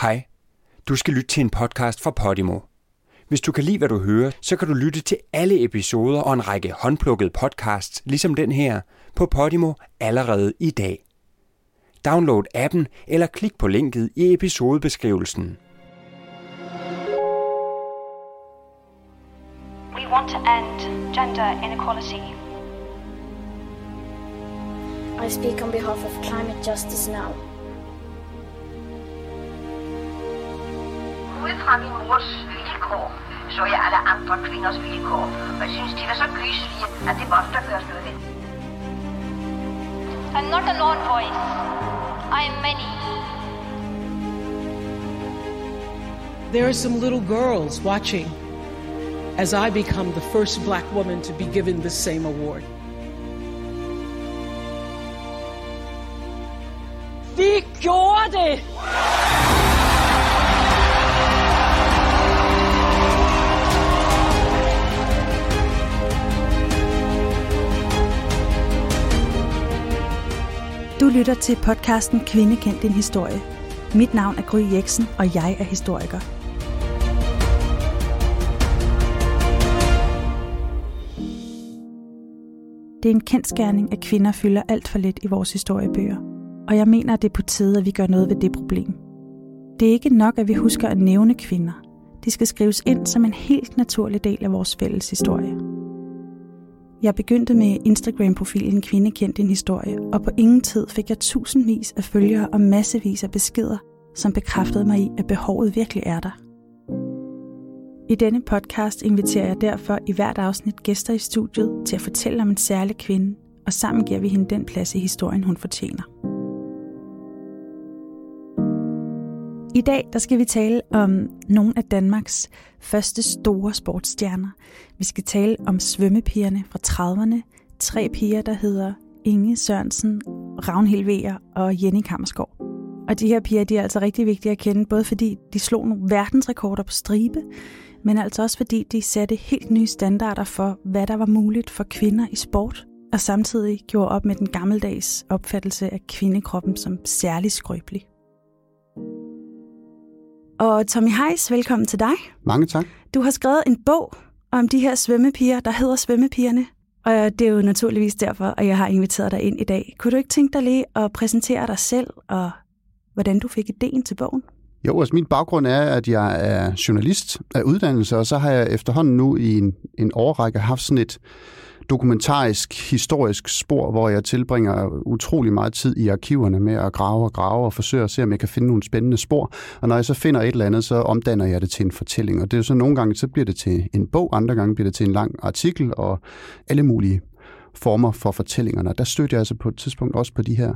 Hej. Du skal lytte til en podcast fra Podimo. Hvis du kan lide, hvad du hører, så kan du lytte til alle episoder og en række håndplukkede podcasts, ligesom den her, på Podimo allerede i dag. Download appen eller klik på linket i episodebeskrivelsen. We want to end gender inequality. I speak on behalf of climate justice now. Ud fra min mors vilkår, så jeg alle andre kvinders vilkår. Og jeg synes, de var så gyselige, at det måtte der gøres noget ved. I'm not a lone voice. I am many. There are some little girls watching as I become the first black woman to be given the same award. Vi gjorde det! Du lytter til podcasten Kvinde kendt din historie. Mit navn er Gry Jeksen, og jeg er historiker. Det er en kendskærning, at kvinder fylder alt for lidt i vores historiebøger. Og jeg mener, at det er på tide, at vi gør noget ved det problem. Det er ikke nok, at vi husker at nævne kvinder. De skal skrives ind som en helt naturlig del af vores fælles historie. Jeg begyndte med Instagram-profilen Kvinde kendt din historie, og på ingen tid fik jeg tusindvis af følgere og massevis af beskeder, som bekræftede mig i, at behovet virkelig er der. I denne podcast inviterer jeg derfor i hvert afsnit gæster i studiet til at fortælle om en særlig kvinde, og sammen giver vi hende den plads i historien, hun fortjener. I dag der skal vi tale om nogle af Danmarks første store sportsstjerner. Vi skal tale om svømmepigerne fra 30'erne. Tre piger, der hedder Inge Sørensen, Ravnhild Vejer og Jenny Kammersgaard. Og de her piger de er altså rigtig vigtige at kende, både fordi de slog nogle verdensrekorder på stribe, men altså også fordi de satte helt nye standarder for, hvad der var muligt for kvinder i sport, og samtidig gjorde op med den gammeldags opfattelse af kvindekroppen som særlig skrøbelig. Og Tommy Heis, velkommen til dig. Mange tak. Du har skrevet en bog om de her svømmepiger, der hedder Svømmepigerne. Og det er jo naturligvis derfor, at jeg har inviteret dig ind i dag. Kunne du ikke tænke dig lige at præsentere dig selv, og hvordan du fik ideen til bogen? Jo, altså min baggrund er, at jeg er journalist af uddannelse, og så har jeg efterhånden nu i en, en årrække haft sådan et dokumentarisk, historisk spor, hvor jeg tilbringer utrolig meget tid i arkiverne med at grave og grave og forsøge at se, om jeg kan finde nogle spændende spor. Og når jeg så finder et eller andet, så omdanner jeg det til en fortælling. Og det er så nogle gange, så bliver det til en bog, andre gange bliver det til en lang artikel og alle mulige former for fortællingerne. Der støtter jeg altså på et tidspunkt også på de her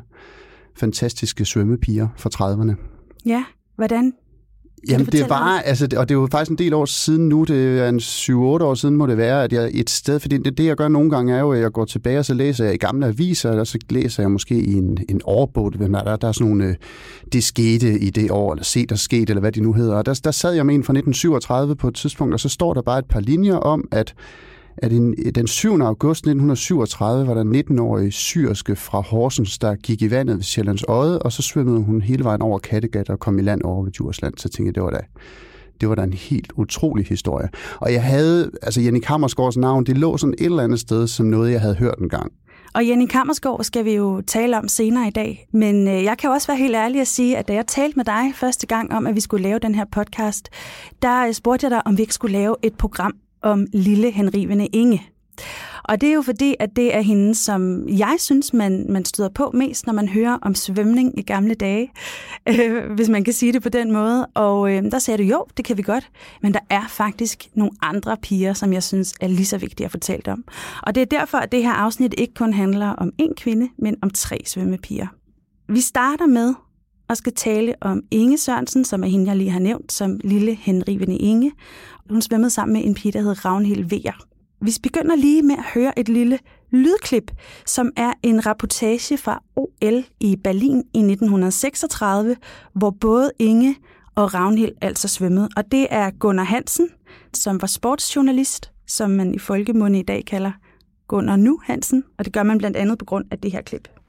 fantastiske svømmepiger fra 30'erne. Ja, hvordan Jamen det var, altså, og det er jo faktisk en del år siden nu, det er en 7-8 år siden må det være, at jeg et sted, fordi det, det jeg gør nogle gange er jo, at jeg går tilbage, og så læser jeg i gamle aviser, og så læser jeg måske i en, en årbog, der, der, der er sådan nogle, det skete i det år, eller se der skete, eller hvad de nu hedder, og der, der sad jeg med en fra 1937 på et tidspunkt, og så står der bare et par linjer om, at at den 7. august 1937 var der 19-årige syrske fra Horsens, der gik i vandet ved Sjællands Odde, og så svømmede hun hele vejen over Kattegat og kom i land over ved Djursland. Så tænkte jeg, det var da, det var da en helt utrolig historie. Og jeg havde, altså Jenny Kammersgaards navn, det lå sådan et eller andet sted som noget, jeg havde hørt en gang. Og Jenny Kammersgaard skal vi jo tale om senere i dag. Men øh, jeg kan også være helt ærlig at sige, at da jeg talte med dig første gang om, at vi skulle lave den her podcast, der øh, spurgte jeg dig, om vi ikke skulle lave et program om lille henrivende Inge. Og det er jo fordi, at det er hende, som jeg synes, man, man støder på mest, når man hører om svømning i gamle dage, øh, hvis man kan sige det på den måde. Og øh, der sagde du, jo, det kan vi godt, men der er faktisk nogle andre piger, som jeg synes er lige så vigtige at fortælle om. Og det er derfor, at det her afsnit ikke kun handler om én kvinde, men om tre svømmepiger. Vi starter med og skal tale om Inge Sørensen, som er hende, jeg lige har nævnt, som lille henrivende Inge. Hun svømmede sammen med en pige, der hed Ravnhild Vejer. Vi begynder lige med at høre et lille lydklip, som er en rapportage fra OL i Berlin i 1936, hvor både Inge og Ravnhild altså svømmede. Og det er Gunnar Hansen, som var sportsjournalist, som man i folkemunde i dag kalder Gunnar Nu Hansen, og det gør man blandt andet på grund af det her klip.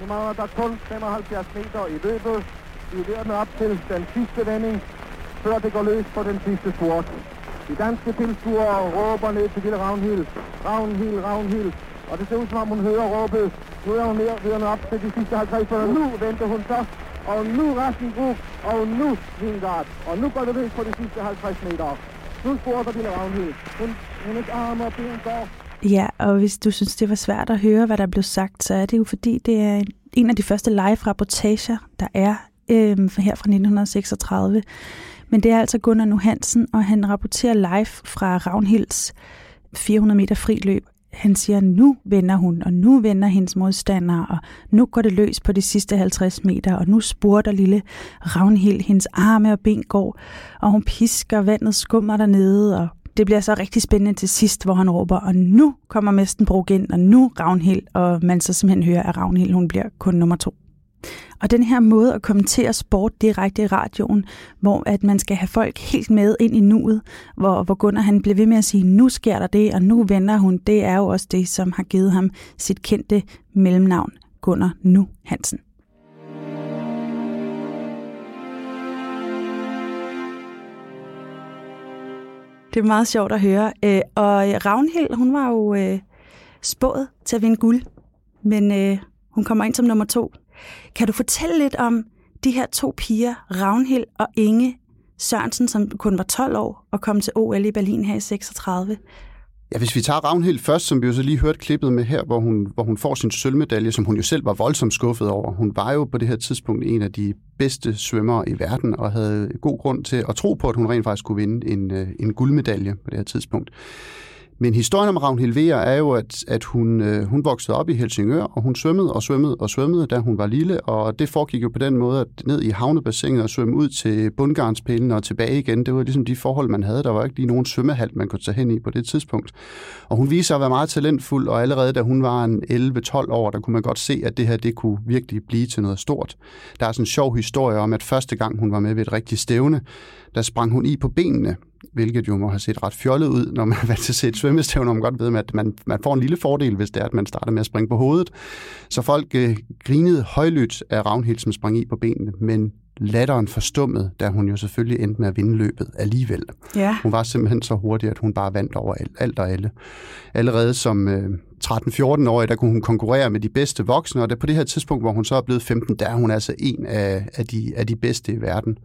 Nu mangler der kun 75 meter i løbet. Vi er ved at op til den sidste vending, før det går løs på den sidste sport. De danske tilskuere råber ned til Gitte Ravnhild. Ravnhild, Ravnhild. Og det ser ud som om hun hører råbet. Nu er hun ved op til de sidste 50, meter. nu venter hun så. Og nu Rassenbruch, og nu Vingard. Og nu går det løs på de sidste 50 meter. Nu spurgte Gitte Ravnhild. Hun, hendes arme og ben går Ja, og hvis du synes, det var svært at høre, hvad der blev sagt, så er det jo fordi, det er en af de første live-rapportager, der er øh, her fra 1936. Men det er altså Gunnar Nu Hansen, og han rapporterer live fra Ravnhilds 400 meter fri løb. Han siger, nu vender hun, og nu vender hendes modstandere, og nu går det løs på de sidste 50 meter, og nu spurter lille Ravnhild, hendes arme og ben går, og hun pisker, vandet skummer dernede, og det bliver så rigtig spændende til sidst, hvor han råber, og nu kommer Mestenbrug ind, og nu Ravnhild, og man så simpelthen hører, at Ravnhild hun bliver kun nummer to. Og den her måde at kommentere sport direkte i radioen, hvor at man skal have folk helt med ind i nuet, hvor, hvor Gunnar han bliver ved med at sige, nu sker der det, og nu vender hun, det er jo også det, som har givet ham sit kendte mellemnavn, Gunnar Nu Hansen. Det er meget sjovt at høre. Øh, og Ravnhild, hun var jo øh, spået til at vinde guld, men øh, hun kommer ind som nummer to. Kan du fortælle lidt om de her to piger, Ravnhild og Inge Sørensen, som kun var 12 år og kom til OL i Berlin her i 36? Ja, hvis vi tager Ravnhild først, som vi jo så lige hørte klippet med her, hvor hun, hvor hun får sin sølvmedalje, som hun jo selv var voldsomt skuffet over. Hun var jo på det her tidspunkt en af de bedste svømmere i verden, og havde god grund til at tro på, at hun rent faktisk kunne vinde en, øh, en guldmedalje på det her tidspunkt. Men historien om Ravn Helvea er jo, at, at hun, øh, hun voksede op i Helsingør, og hun svømmede og svømmede og svømmede, da hun var lille, og det foregik jo på den måde, at ned i havnebassinet og svømme ud til bundgarnspælen og tilbage igen, det var ligesom de forhold, man havde. Der var ikke lige nogen svømmehal, man kunne tage hen i på det tidspunkt. Og hun viser at være meget talentfuld, og allerede da hun var en 11-12 år, der kunne man godt se, at det her det kunne virkelig blive til noget stort. Der er sådan en sjov historie om, at første gang hun var med ved et rigtigt stævne, der sprang hun i på benene, hvilket jo må have set ret fjollet ud, når man har været til at se et svømmestævne, og man godt ved, at man, man får en lille fordel, hvis det er, at man starter med at springe på hovedet. Så folk øh, grinede højlydt af Ravnhild, som sprang i på benene, men latteren forstummet, da hun jo selvfølgelig endte med at vinde løbet alligevel. Ja. Hun var simpelthen så hurtig, at hun bare vandt over alt, og alle. Allerede som øh, 13-14-årig, der kunne hun konkurrere med de bedste voksne, og det på det her tidspunkt, hvor hun så er blevet 15, der er hun altså en af, af, de, af de bedste i verden,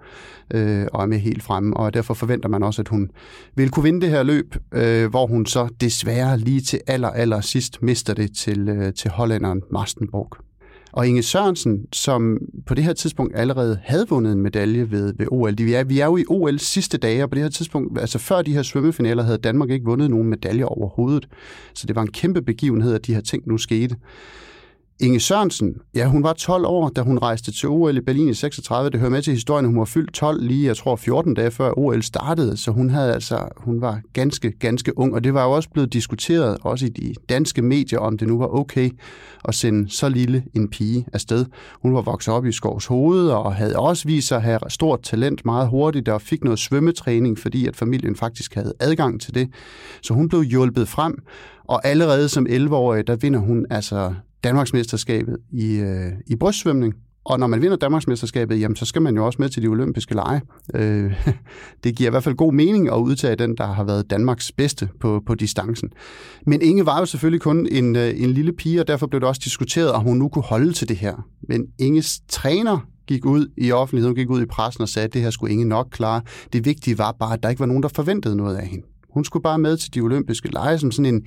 øh, og er med helt fremme, og derfor forventer man også, at hun vil kunne vinde det her løb, øh, hvor hun så desværre lige til aller, aller sidst mister det til, øh, til hollænderen Marstenborg. Og Inge Sørensen, som på det her tidspunkt allerede havde vundet en medalje ved, ved OL. Vi er, vi er jo i OL sidste dage, og på det her tidspunkt, altså før de her svømmefinaler, havde Danmark ikke vundet nogen medaljer overhovedet. Så det var en kæmpe begivenhed, at de her ting nu skete. Inge Sørensen, ja, hun var 12 år, da hun rejste til OL i Berlin i 36. Det hører med til historien, hun var fyldt 12 lige, jeg tror, 14 dage før OL startede, så hun havde altså, hun var ganske, ganske ung, og det var jo også blevet diskuteret, også i de danske medier, om det nu var okay at sende så lille en pige afsted. Hun var vokset op i Skovs Hoved, og havde også vist sig at have stort talent meget hurtigt, og fik noget svømmetræning, fordi at familien faktisk havde adgang til det. Så hun blev hjulpet frem, og allerede som 11-årig, der vinder hun altså Danmarksmesterskabet i, øh, i brystsvømning. Og når man vinder Danmarksmesterskabet, jamen, så skal man jo også med til de olympiske lege. Øh, det giver i hvert fald god mening at udtage den, der har været Danmarks bedste på, på distancen. Men Inge var jo selvfølgelig kun en, øh, en lille pige, og derfor blev det også diskuteret, om hun nu kunne holde til det her. Men Inges træner gik ud i offentligheden, gik ud i pressen og sagde, at det her skulle Inge nok klare. Det vigtige var bare, at der ikke var nogen, der forventede noget af hende. Hun skulle bare med til de olympiske lege som sådan en,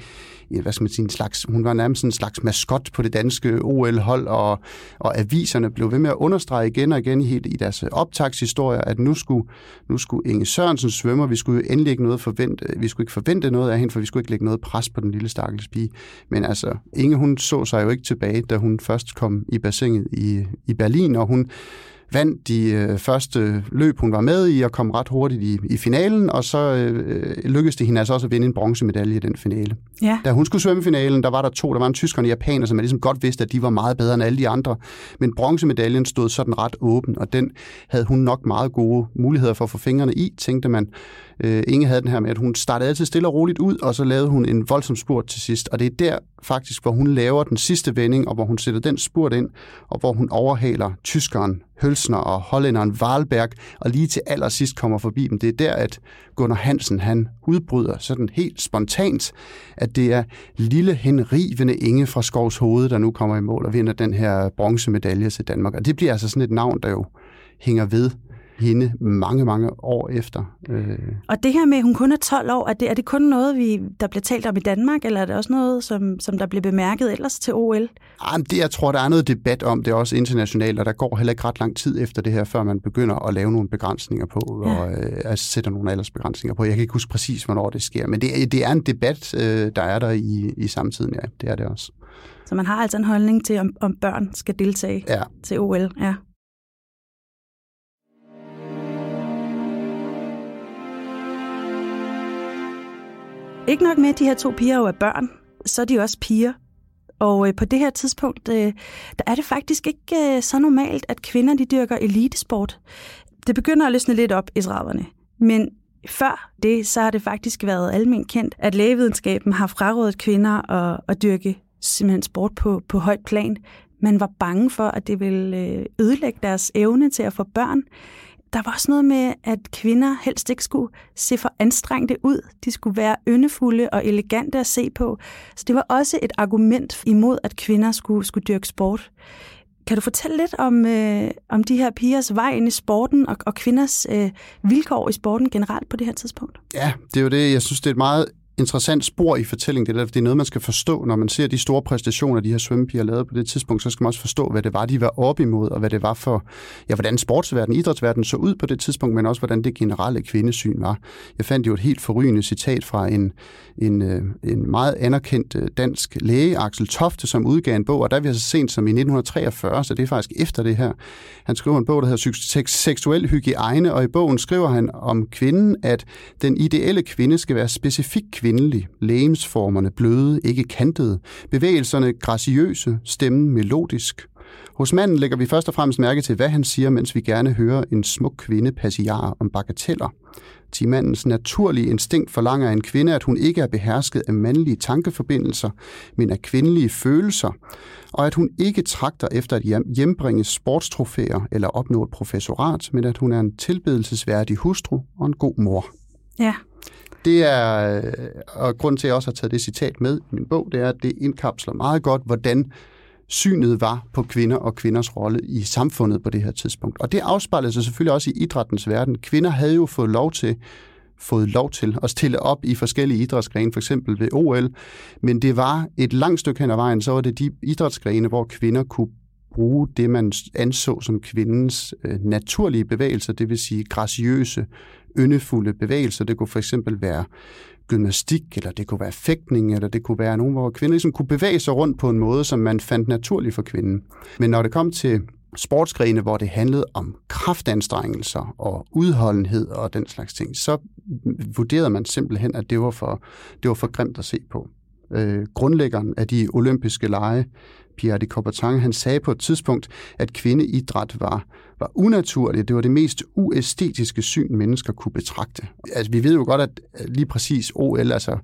ja, hvad skal man sige, en slags, hun var nærmest en slags maskot på det danske OL-hold, og, og aviserne blev ved med at understrege igen og igen i, i deres optagshistorier, at nu skulle, nu skulle Inge Sørensen svømmer, vi skulle jo endelig ikke noget forvente, vi skulle ikke forvente noget af hende, for vi skulle ikke lægge noget pres på den lille stakkels pige. Men altså, Inge hun så sig jo ikke tilbage, da hun først kom i bassinet i, i Berlin, og hun vandt de øh, første løb, hun var med i, og kom ret hurtigt i, i finalen, og så øh, lykkedes det hende altså også at vinde en bronzemedalje i den finale. Ja. Da hun skulle svømme finalen, der var der to, der var en tysker og en japaner, som man ligesom godt vidste, at de var meget bedre end alle de andre. Men bronzemedaljen stod sådan ret åben, og den havde hun nok meget gode muligheder for at få fingrene i, tænkte man. Øh, Inge havde den her med, at hun startede altid stille og roligt ud, og så lavede hun en voldsom spurt til sidst. Og det er der faktisk, hvor hun laver den sidste vending, og hvor hun sætter den spurt ind, og hvor hun overhaler tyskeren Hølsner og hollænderen Wahlberg, og lige til allersidst kommer forbi dem. Det er der, at Gunnar Hansen han udbryder sådan helt spontant, at det er lille henrivende Inge fra Skovs Hoved, der nu kommer i mål og vinder den her bronzemedalje til Danmark. Og det bliver altså sådan et navn, der jo hænger ved hende mange, mange år efter. Øh. Og det her med, at hun kun er 12 år, er det, er det kun noget, vi, der bliver talt om i Danmark, eller er det også noget, som, som der bliver bemærket ellers til OL? Jamen, det, jeg tror, der er noget debat om, det er også internationalt, og der går heller ikke ret lang tid efter det her, før man begynder at lave nogle begrænsninger på, ja. og øh, altså sætter nogle aldersbegrænsninger på. Jeg kan ikke huske præcis, hvornår det sker, men det, det er en debat, øh, der er der i, i samtiden, ja, det er det også. Så man har altså en holdning til, om, om børn skal deltage ja. til OL, ja. Ikke nok med, at de her to piger jo er børn, så er de også piger. Og øh, på det her tidspunkt, øh, der er det faktisk ikke øh, så normalt, at kvinder de dyrker elitesport. Det begynder at løsne lidt op i 30'erne. Men før det, så har det faktisk været almindeligt kendt, at lægevidenskaben har frarådet kvinder at, at dyrke simpelthen sport på, på højt plan. Man var bange for, at det ville øh, ødelægge deres evne til at få børn der var også noget med, at kvinder helst ikke skulle se for anstrengte ud. De skulle være yndefulde og elegante at se på. Så det var også et argument imod, at kvinder skulle, skulle dyrke sport. Kan du fortælle lidt om, øh, om de her pigers vej ind i sporten og, og kvinders øh, vilkår i sporten generelt på det her tidspunkt? Ja, det er jo det. Jeg synes, det er et meget interessant spor i fortællingen. Det er, det er noget, man skal forstå, når man ser de store præstationer, de her svømmepiger lavede på det tidspunkt, så skal man også forstå, hvad det var, de var op imod, og hvad det var for, ja, hvordan sportsverdenen, idrætsverdenen så ud på det tidspunkt, men også hvordan det generelle kvindesyn var. Jeg fandt jo et helt forrygende citat fra en, en, øh, en meget anerkendt øh, dansk læge, Axel Tofte, som udgav en bog, og der er vi så sent som i 1943, så det er faktisk efter det her. Han skriver en bog, der hedder Seksuel hygiejne, og i bogen skriver han om kvinden, at den ideelle kvinde skal være specifik kvindelig, lægemsformerne bløde, ikke kantede, bevægelserne graciøse, stemmen melodisk. Hos manden lægger vi først og fremmest mærke til, hvad han siger, mens vi gerne hører en smuk kvinde passiar om bagateller. Til mandens naturlige instinkt forlanger en kvinde, at hun ikke er behersket af mandlige tankeforbindelser, men af kvindelige følelser, og at hun ikke trakter efter at hjembringe sportstrofæer eller opnå et professorat, men at hun er en tilbedelsesværdig hustru og en god mor. Ja, det er, øh, og grund til, at jeg også har taget det citat med i min bog, det er, at det indkapsler meget godt, hvordan synet var på kvinder og kvinders rolle i samfundet på det her tidspunkt. Og det afspejlede sig selvfølgelig også i idrættens verden. Kvinder havde jo fået lov til fået lov til at stille op i forskellige idrætsgrene, for eksempel ved OL, men det var et langt stykke hen ad vejen, så var det de idrætsgrene, hvor kvinder kunne bruge det, man anså som kvindens øh, naturlige bevægelser, det vil sige graciøse, yndefulde bevægelser. Det kunne for eksempel være gymnastik, eller det kunne være fægtning, eller det kunne være nogen, hvor kvinder ligesom kunne bevæge sig rundt på en måde, som man fandt naturlig for kvinden. Men når det kom til sportsgrene, hvor det handlede om kraftanstrengelser og udholdenhed og den slags ting, så vurderede man simpelthen, at det var for, det var for grimt at se på. Øh, grundlæggeren af de olympiske lege, Pierre de Coubertin, han sagde på et tidspunkt, at kvindeidræt var, var unaturligt. Det var det mest uæstetiske syn, mennesker kunne betragte. Altså, vi ved jo godt, at lige præcis OL, altså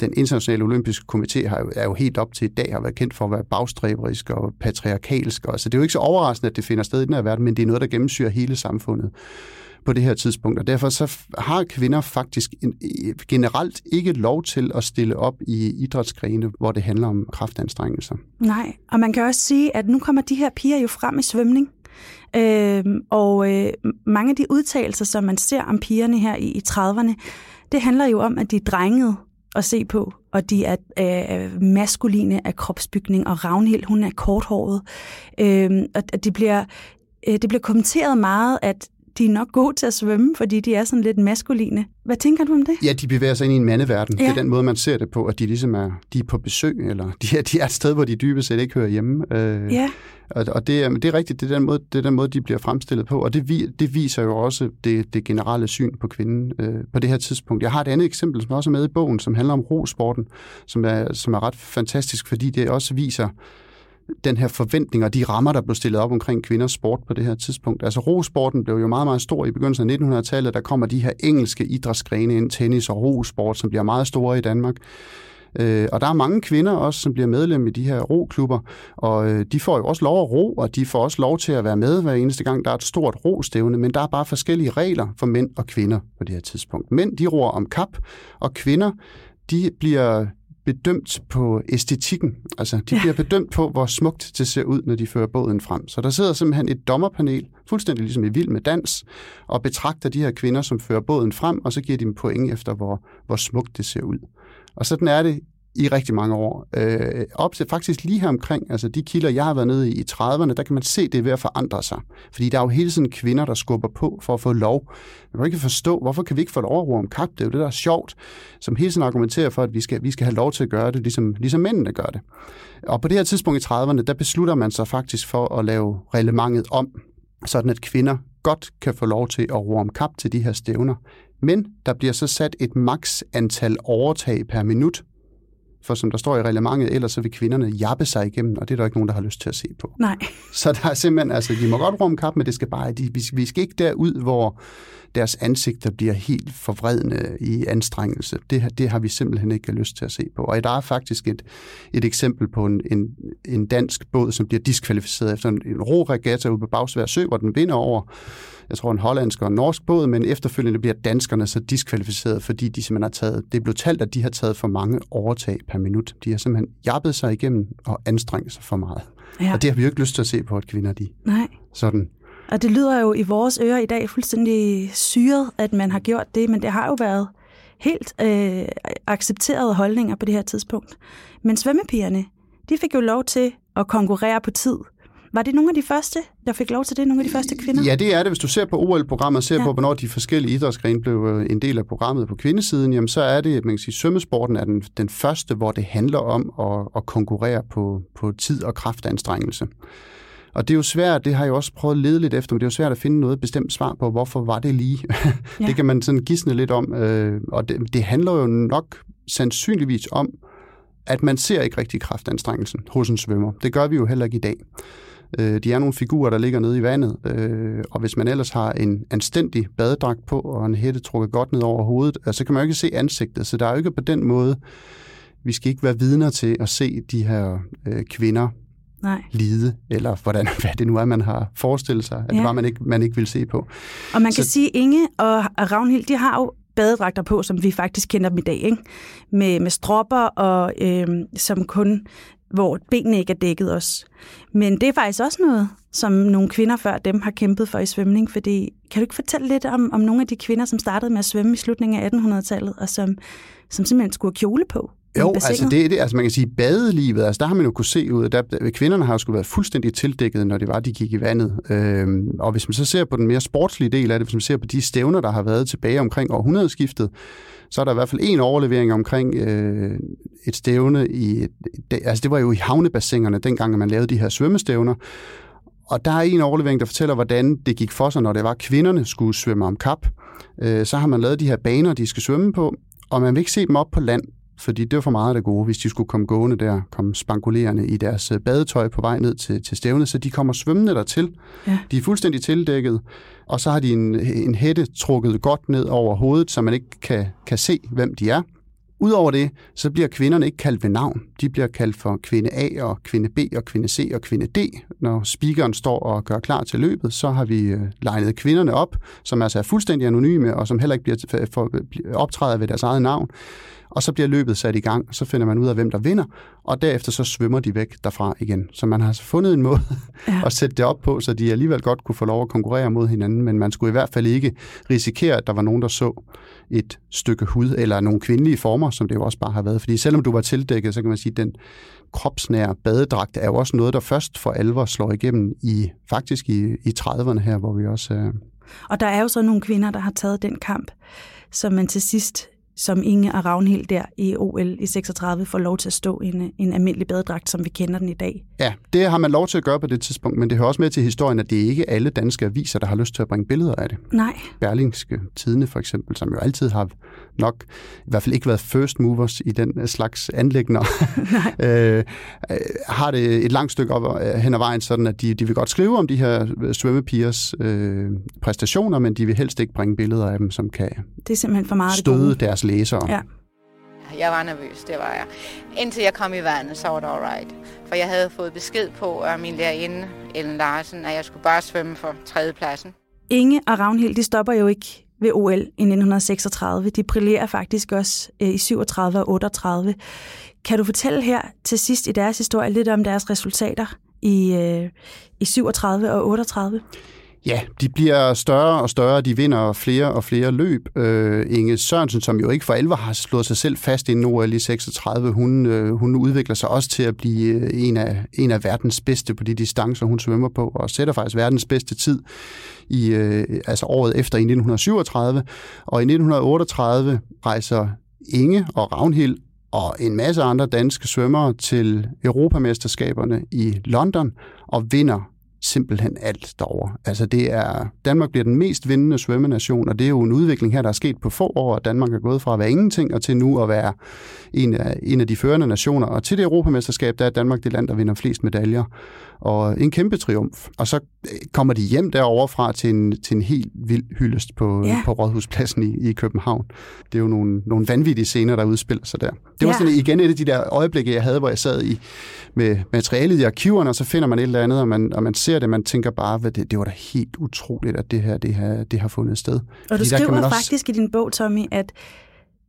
den internationale olympiske komité, har jo, er jo helt op til i dag har været kendt for at være bagstræberisk og patriarkalsk. Og, så det er jo ikke så overraskende, at det finder sted i den her verden, men det er noget, der gennemsyrer hele samfundet på det her tidspunkt. Og derfor så har kvinder faktisk generelt ikke lov til at stille op i idrætsgrene, hvor det handler om kraftanstrengelser. Nej, og man kan også sige, at nu kommer de her piger jo frem i svømning. Øhm, og øh, mange af de udtalelser, som man ser om pigerne her i, i 30'erne, det handler jo om, at de er drengede at se på, og de er øh, maskuline af kropsbygning, og Ravnhild, hun er korthåret. Øhm, og at de bliver, øh, det bliver kommenteret meget, at de er nok gode til at svømme, fordi de er sådan lidt maskuline. Hvad tænker du om det? Ja, de bevæger sig ind i en mandeverden. Ja. Det er den måde, man ser det på, at de ligesom er, de er på besøg, eller de er, de er et sted, hvor de dybest set ikke hører hjemme. Øh, Ja, Og, og det, er, det er rigtigt, det er, den måde, det er den måde, de bliver fremstillet på, og det, det viser jo også det, det generelle syn på kvinden øh, på det her tidspunkt. Jeg har et andet eksempel, som også er med i bogen, som handler om rosporten, som er, som er ret fantastisk, fordi det også viser den her forventning og de rammer, der blev stillet op omkring kvinders sport på det her tidspunkt. Altså rosporten blev jo meget, meget stor i begyndelsen af 1900-tallet. Der kommer de her engelske idrætsgrene ind, tennis og rosport, som bliver meget store i Danmark. Øh, og der er mange kvinder også, som bliver medlem i de her roklubber, og øh, de får jo også lov at ro, og de får også lov til at være med hver eneste gang, der er et stort rostævne, men der er bare forskellige regler for mænd og kvinder på det her tidspunkt. Mænd, de roer om kap, og kvinder, de bliver bedømt på æstetikken. Altså, de bliver bedømt på, hvor smukt det ser ud, når de fører båden frem. Så der sidder simpelthen et dommerpanel, fuldstændig ligesom i Vild med Dans, og betragter de her kvinder, som fører båden frem, og så giver de dem point efter, hvor, hvor smukt det ser ud. Og sådan er det i rigtig mange år. Øh, op til faktisk lige her omkring, altså de kilder, jeg har været nede i i 30'erne, der kan man se, det er ved at forandre sig. Fordi der er jo hele tiden kvinder, der skubber på for at få lov. Man kan ikke forstå, hvorfor kan vi ikke få lov at ro om kap? Det er jo det, der er sjovt, som hele tiden argumenterer for, at vi skal, vi skal have lov til at gøre det, ligesom, ligesom mændene gør det. Og på det her tidspunkt i 30'erne, der beslutter man sig faktisk for at lave reglementet om, sådan at kvinder godt kan få lov til at ro om kap til de her stævner. Men der bliver så sat et maks antal overtag per minut, for som der står i reglementet, ellers så vil kvinderne jappe sig igennem, og det er der ikke nogen, der har lyst til at se på. nej. Så der er simpelthen, altså, de må godt rumme kap, men det skal bare, de, vi, vi skal ikke derud, hvor deres ansigter bliver helt forvredende i anstrengelse. Det, har- det har vi simpelthen ikke lyst til at se på. Og der er faktisk et, et eksempel på en, en, en dansk båd, som bliver diskvalificeret efter en, en ro-regatta ude på Bagsvær Sø, hvor den vinder over, jeg tror, en hollandsk og en norsk båd, men efterfølgende bliver danskerne så diskvalificeret, fordi de simpelthen har taget, det blev talt, at de har taget for mange overtag per minut. De har simpelthen jappet sig igennem og anstrengt sig for meget. Ja. Og det har vi jo ikke lyst til at se på, at kvinder de Nej. sådan Og det lyder jo i vores ører i dag fuldstændig syret, at man har gjort det, men det har jo været helt øh, accepterede holdninger på det her tidspunkt. Men svømmepigerne, de fik jo lov til at konkurrere på tid. Var det nogle af de første, der fik lov til det? Nogle af de første kvinder? Ja, det er det. Hvis du ser på OL-programmet og ser Ja. på, hvornår de forskellige idrætsgrene blev øh, en del af programmet på kvindesiden, jamen så er det, man kan sige, svømmesporten er den, den første, hvor det handler om at, at konkurrere på, på tid og kraftanstrengelse. Og det er jo svært, det har jeg også prøvet at lede lidt efter, men det er jo svært at finde noget bestemt svar på, hvorfor var det lige? Ja. Ja. det kan man sådan gisne lidt om, øh, og det, det handler jo nok sandsynligvis om, at man ser ikke rigtig kraftanstrengelsen hos en svømmer. Det gør vi jo heller ikke i dag. Øh, de er nogle figurer, der ligger nede i vandet, øh, og hvis man ellers har en anstændig badedragt på og en hætte trukket godt ned over hovedet, øh, så kan man jo ikke se ansigtet. Så der er jo ikke på den måde, vi skal ikke være vidner til at se de her øh, kvinder Nej. lide, eller hvordan, hvad det nu er, man har forestillet sig, at Ja. det var, man ikke, man ikke vil se på. Og man kan Så- sige, at Inge og og Ragnhild, de har jo badedragter på, som vi faktisk kender dem i dag, ikke? Med, med stropper, og øh, som kun, hvor benene ikke er dækket også. Men det er faktisk også noget, som nogle kvinder før dem har kæmpet for i svømning, fordi kan du ikke fortælle lidt om, om nogle af de kvinder, som startede med at svømme i slutningen af 1800-tallet, og som, som simpelthen skulle have kjole på? Jo, altså det, er det, altså man kan sige, badelivet, altså der har man jo kunne se ud, der, der, kvinderne har jo skulle været fuldstændig tildækket, når det var, de gik i vandet. Øhm, og hvis man så ser på den mere sportslige del af det, hvis man ser på de stævner, der har været tilbage omkring århundredeskiftet, så er der i hvert fald en overlevering omkring øh, et stævne i, det, altså det var jo i havnebassinerne, dengang at man lavede de her svømmestævner, og der er en overlevering, der fortæller, hvordan det gik for sig, når det var, at kvinderne skulle svømme om kap. Øh, så har man lavet de her baner, de skal svømme på, og man vil ikke se dem op på land, fordi det var for meget af det gode, hvis de skulle komme gående der, komme spankulerende i deres øh, badetøj på vej ned til, til stævnet, så de kommer svømmende dertil. Ja. De er fuldstændig tildækket, og så har de en, en hætte trukket godt ned over hovedet, så man ikke kan, kan se, hvem de er. Udover det, så bliver kvinderne ikke kaldt ved navn. De bliver kaldt for kvinde A og kvinde B og kvinde C og kvinde D. Når speakeren står og gør klar til løbet, så har vi øh, legnet kvinderne op, som altså er fuldstændig anonyme og som heller ikke bliver optræder ved deres eget navn. Og så bliver løbet sat i gang, så finder man ud af, hvem der vinder, og derefter så svømmer de væk derfra igen. Så man har altså fundet en måde Ja. at sætte det op på, så de alligevel godt kunne få lov at konkurrere mod hinanden, men man skulle i hvert fald ikke risikere, at der var nogen, der så et stykke hud, eller nogle kvindelige former, som det jo også bare har været. Fordi selvom du var tildækket, så kan man sige, at den kropsnære badedragt er jo også noget, der først for alvor slår igennem i faktisk i, i 30'erne her, hvor vi også er, Og der er jo så nogle kvinder, der har taget den kamp, som man til sidst som Inge og Ravnhild der i OL i 36 får lov til at stå i en, en almindelig badedragt, som vi kender den i dag. Ja, det har man lov til at gøre på det tidspunkt, men det hører også med til historien, at det ikke er alle danske aviser, der har lyst til at bringe billeder af det. Nej. Berlingske Tidene for eksempel, som jo altid har nok i hvert fald ikke været first movers i den slags anlægner, øh, har det et langt stykke op øh, hen ad vejen, sådan at de, de vil godt skrive om de her svømmepigers øh, præstationer, men de vil helst ikke bringe billeder af dem, som kan det er simpelthen for meget støde deres læsere. Ja. Jeg var nervøs, det var jeg. Indtil jeg kom i vandet, så var det alright. For jeg havde fået besked på af min lærerinde, Ellen Larsen, at jeg skulle bare svømme for tredjepladsen. Inge og Ravnhild, de stopper jo ikke ved OL i 1936. De brillerer faktisk også øh, i 37 og 38. Kan du fortælle her til sidst i deres historie lidt om deres resultater i, øh, i 37 og 38? Ja, de bliver større og større, de vinder flere og flere løb. Øh, Inge Sørensen, som jo ikke for alvor har slået sig selv fast inden OL i 36, hun, øh, hun udvikler sig også til at blive øh, en af, en af verdens bedste på de distancer, hun svømmer på, og sætter faktisk verdens bedste tid i øh, altså året efter i 1937. Og i 1938 rejser Inge og Ravnhild og en masse andre danske svømmere til Europamesterskaberne i London og vinder simpelthen alt derover. Altså det er, Danmark bliver den mest vindende svømmenation, og det er jo en udvikling her, der er sket på få år, at Danmark er gået fra at være ingenting og til nu at være en af, en af de førende nationer. Og til det Europamesterskab, der er Danmark det land, der vinder flest medaljer. Og en kæmpe triumf. Og så øh, kommer de hjem derover fra til en, til en helt vild hyldest på, ja. på Rådhuspladsen i, i København. Det er jo nogle, nogle vanvittige scener, der udspiller sig der. Det var ja. sådan igen et af de der øjeblikke, jeg havde, hvor jeg sad i med materialet i arkiverne, og så finder man et eller andet, og man, og man ser det, man tænker bare, at det, det var da helt utroligt, at det her, det her, det har fundet sted. Og du Fordi skriver også... faktisk i din bog, Tommy, at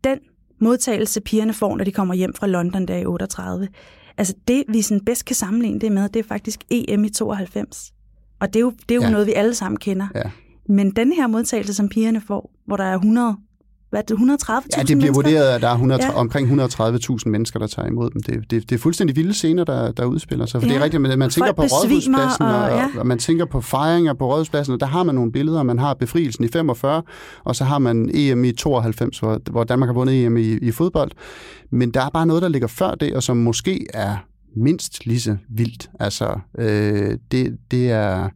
den modtagelse, pigerne får, når de kommer hjem fra London der i 38, altså det, vi sådan bedst kan sammenligne det med, det er faktisk EM i 92. Og det er jo, det er jo ja. noget, vi alle sammen kender. Ja. Men den her modtagelse, som pigerne får, hvor der er 100 hvad det, 130.000 Ja, det bliver vurderet, at der er 100, ja. omkring 130.000 mennesker, der tager imod dem. Det, det, det er fuldstændig vilde scener, der, der udspiller sig. For ja. det er rigtigt, man, man tænker på Rådhuspladsen, og, og, ja. og man tænker på fejringer på Rådhuspladsen, og der har man nogle billeder. Man har befrielsen i 45, og så har man EM i 92, hvor, hvor Danmark har vundet EM i, i fodbold. Men der er bare noget, der ligger før det, og som måske er mindst lige så vildt. Altså, øh, det, det er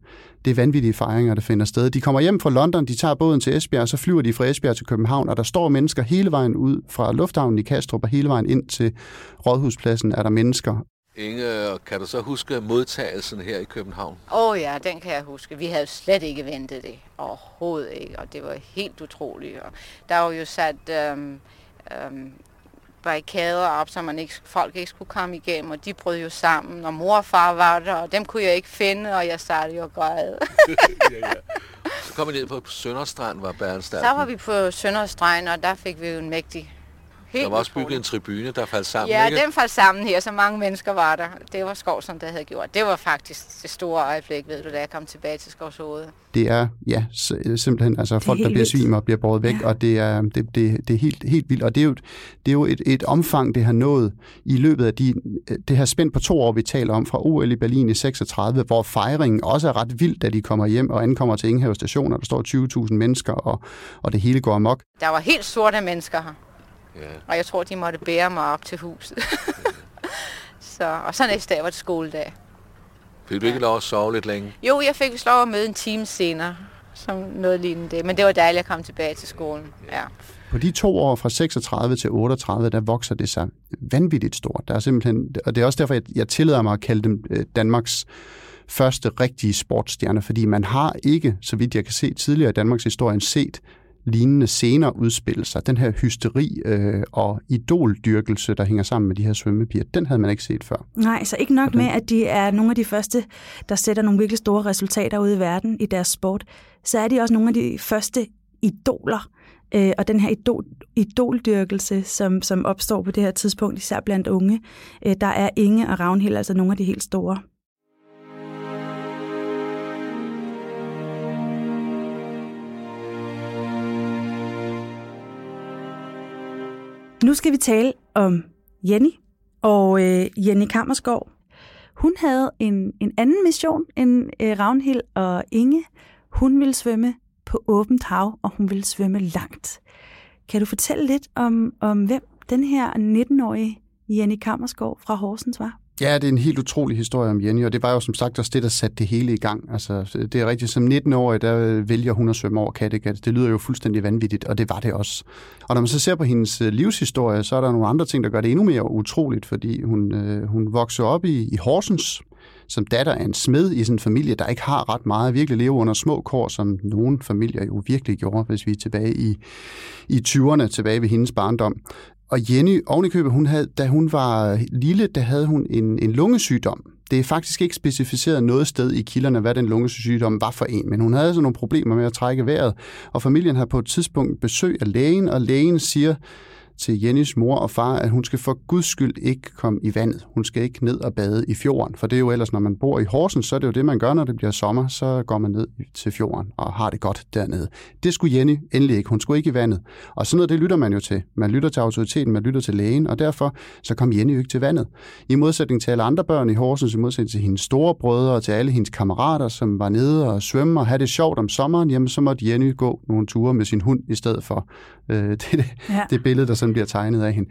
det er vanvittige fejringer, der finder sted. De kommer hjem fra London, de tager båden til Esbjerg, og så flyver de fra Esbjerg til København, og der står mennesker hele vejen ud fra lufthavnen i Kastrup og hele vejen ind til Rådhuspladsen er der mennesker. Inge, kan du så huske modtagelsen her i København? Åh oh ja, den kan jeg huske. Vi havde slet ikke ventet det. Overhovedet ikke, og det var helt utroligt. Og der var jo sat øhm, øhm, barrikader op, så man ikke, folk ikke skulle komme igennem, og de brød jo sammen, og mor og far var der, og dem kunne jeg ikke finde, og jeg startede jo at græde. ja, ja. Så kom vi ned på Sønderstrand, var Bærenstarten. Så var vi på Sønderstrand, og der fik vi jo en mægtig Helt der var også bygget en tribune, der faldt sammen, Ja, ikke? den faldt sammen her, så mange mennesker var der. Det var Skovsson, der havde gjort. Det var faktisk det store øjeblik, ved du, da jeg kom tilbage til Skovshoved. Det er, ja, simpelthen altså folk, der bliver svimer og bliver båret væk, ja. og det er, det, det, det er helt, helt vildt. Og det er jo, det er jo et, et omfang, det har nået i løbet af de, det her spændt på to år, vi taler om, fra OL i Berlin i 36, hvor fejringen også er ret vild, da de kommer hjem og ankommer til Ingenhav station, og der står 20.000 mennesker, og, og det hele går amok. Der var helt sorte mennesker her. Ja. Og jeg tror, de måtte bære mig op til huset. så, og så næste dag var det skoledag. Fik du ikke lov at sove lidt længe? Jo, jeg fik lov at møde en time senere, som noget lignende det. Men det var dejligt at komme tilbage til skolen. Ja. På de to år fra 36 til 38, der vokser det sig vanvittigt stort. Der er simpelthen, og det er også derfor, jeg tillader mig at kalde dem øh, Danmarks første rigtige sportsstjerner, fordi man har ikke, så vidt jeg kan se tidligere i Danmarks historie, set lignende scener udspille sig. Den her hysteri øh, og idoldyrkelse, der hænger sammen med de her svømmepiger, den havde man ikke set før. Nej, så ikke nok den... med, at de er nogle af de første, der sætter nogle virkelig store resultater ud i verden i deres sport, så er de også nogle af de første idoler, øh, og den her idol, idoldyrkelse, som, som opstår på det her tidspunkt, især blandt unge, øh, der er Inge og Ravnhild, altså nogle af de helt store. Nu skal vi tale om Jenny og øh, Jenny Kammersgaard. Hun havde en, en anden mission end øh, Ravnhild og Inge. Hun ville svømme på åbent hav, og hun ville svømme langt. Kan du fortælle lidt om, om hvem den her 19-årige Jenny Kammersgaard fra Horsens var? Ja, det er en helt utrolig historie om Jenny, og det var jo som sagt også det, der satte det hele i gang. Altså, det er rigtigt, som 19-årig, der vælger hun at svømme over Kattegat. Det lyder jo fuldstændig vanvittigt, og det var det også. Og når man så ser på hendes øh, livshistorie, så er der nogle andre ting, der gør det endnu mere utroligt, fordi hun, øh, hun voksede op i, i Horsens, som datter af en smed i sådan en familie, der ikke har ret meget, virkelig lever under små kår, som nogle familier jo virkelig gjorde, hvis vi er tilbage i, i 20'erne, tilbage ved hendes barndom. Og Jenny ovenikøbet, hun havde, da hun var lille, der havde hun en, en lungesygdom. Det er faktisk ikke specificeret noget sted i kilderne, hvad den lungesygdom var for en, men hun havde altså nogle problemer med at trække vejret, og familien har på et tidspunkt besøg af lægen, og lægen siger, til Jennys mor og far, at hun skal for guds skyld ikke komme i vandet. Hun skal ikke ned og bade i fjorden, for det er jo ellers, når man bor i Horsens, så er det jo det, man gør, når det bliver sommer, så går man ned til fjorden og har det godt dernede. Det skulle Jenny endelig ikke. Hun skulle ikke i vandet. Og sådan noget, det lytter man jo til. Man lytter til autoriteten, man lytter til lægen, og derfor så kom Jenny jo ikke til vandet. I modsætning til alle andre børn i Horsens, i modsætning til hendes store brødre og til alle hendes kammerater, som var nede og svømme og have det sjovt om sommeren, jamen så måtte Jenny gå nogle ture med sin hund i stedet for. Øh, det, det, ja. det billede, der sådan bliver tegnet af hende.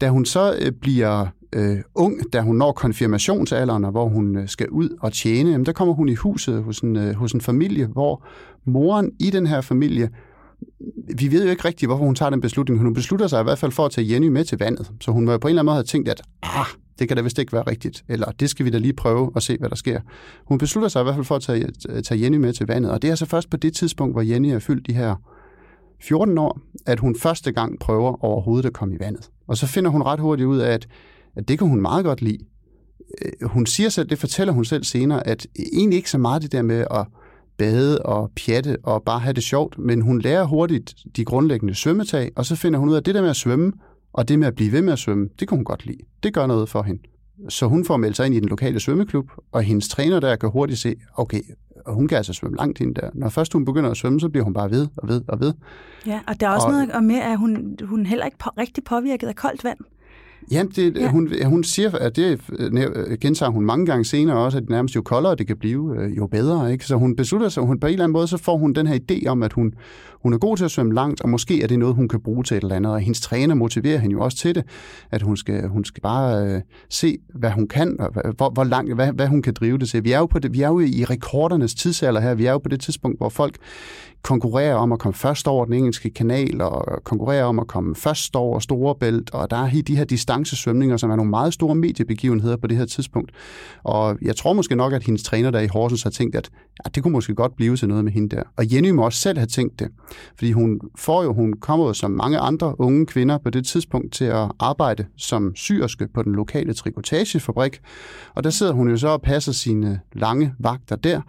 Da hun så øh, bliver øh, ung, da hun når konfirmationsalderen, hvor hun øh, skal ud og tjene, jamen, der kommer hun i huset hos en, øh, hos en familie, hvor moren i den her familie vi ved jo ikke rigtigt, hvorfor hun tager den beslutning. Hun beslutter sig i hvert fald for at tage Jenny med til vandet. Så hun må på en eller anden måde have tænkt, at ah, det kan da vist ikke være rigtigt, eller det skal vi da lige prøve og se, hvad der sker. Hun beslutter sig i hvert fald for at tage, tage Jenny med til vandet, og det er så først på det tidspunkt, hvor Jenny er fyldt de her 14 år, at hun første gang prøver overhovedet at komme i vandet. Og så finder hun ret hurtigt ud af, at, at det kan hun meget godt lide. Øh, hun siger selv, det fortæller hun selv senere, at egentlig ikke så meget det der med at bade og pjatte og bare have det sjovt, men hun lærer hurtigt de grundlæggende svømmetag, og så finder hun ud af, at det der med at svømme, og det med at blive ved med at svømme, det kan hun godt lide. Det gør noget for hende. Så hun får meldt sig ind i den lokale svømmeklub, og hendes træner der kan hurtigt se, okay, og hun kan altså svømme langt ind der. Når først hun begynder at svømme, så bliver hun bare ved og ved og ved. Ja, og der er også og, noget med, at hun, hun heller ikke på, rigtig påvirket af koldt vand. Jamen, det, ja. hun, hun siger, at det gentager hun mange gange senere også, at nærmest jo koldere det kan blive, øh, jo bedre. Ikke? Så hun beslutter sig, hun på en eller anden måde, så får hun den her idé om, at hun, hun er god til at svømme langt, og måske er det noget, hun kan bruge til et eller andet. Og hendes træner motiverer hende jo også til det, at hun skal, hun skal bare øh, se, hvad hun kan, og hvor, hvor langt, hvad, hvad hun kan drive det til. Vi er, jo på det, vi er jo i rekordernes tidsalder her. Vi er jo på det tidspunkt, hvor folk konkurrerer om at komme først over den engelske kanal, og konkurrerer om at komme først over Storebælt, og der er de her distancesvømninger, som er nogle meget store mediebegivenheder på det her tidspunkt. Og jeg tror måske nok, at hendes træner der i Horsens har tænkt, at ja, det kunne måske godt blive til noget med hende der. Og Jenny må også selv have tænkt det, fordi hun får jo, hun kommer jo som mange andre unge kvinder på det tidspunkt til at arbejde som syrske på den lokale trikotagefabrik, og der sidder hun jo så og passer sine lange vagter der,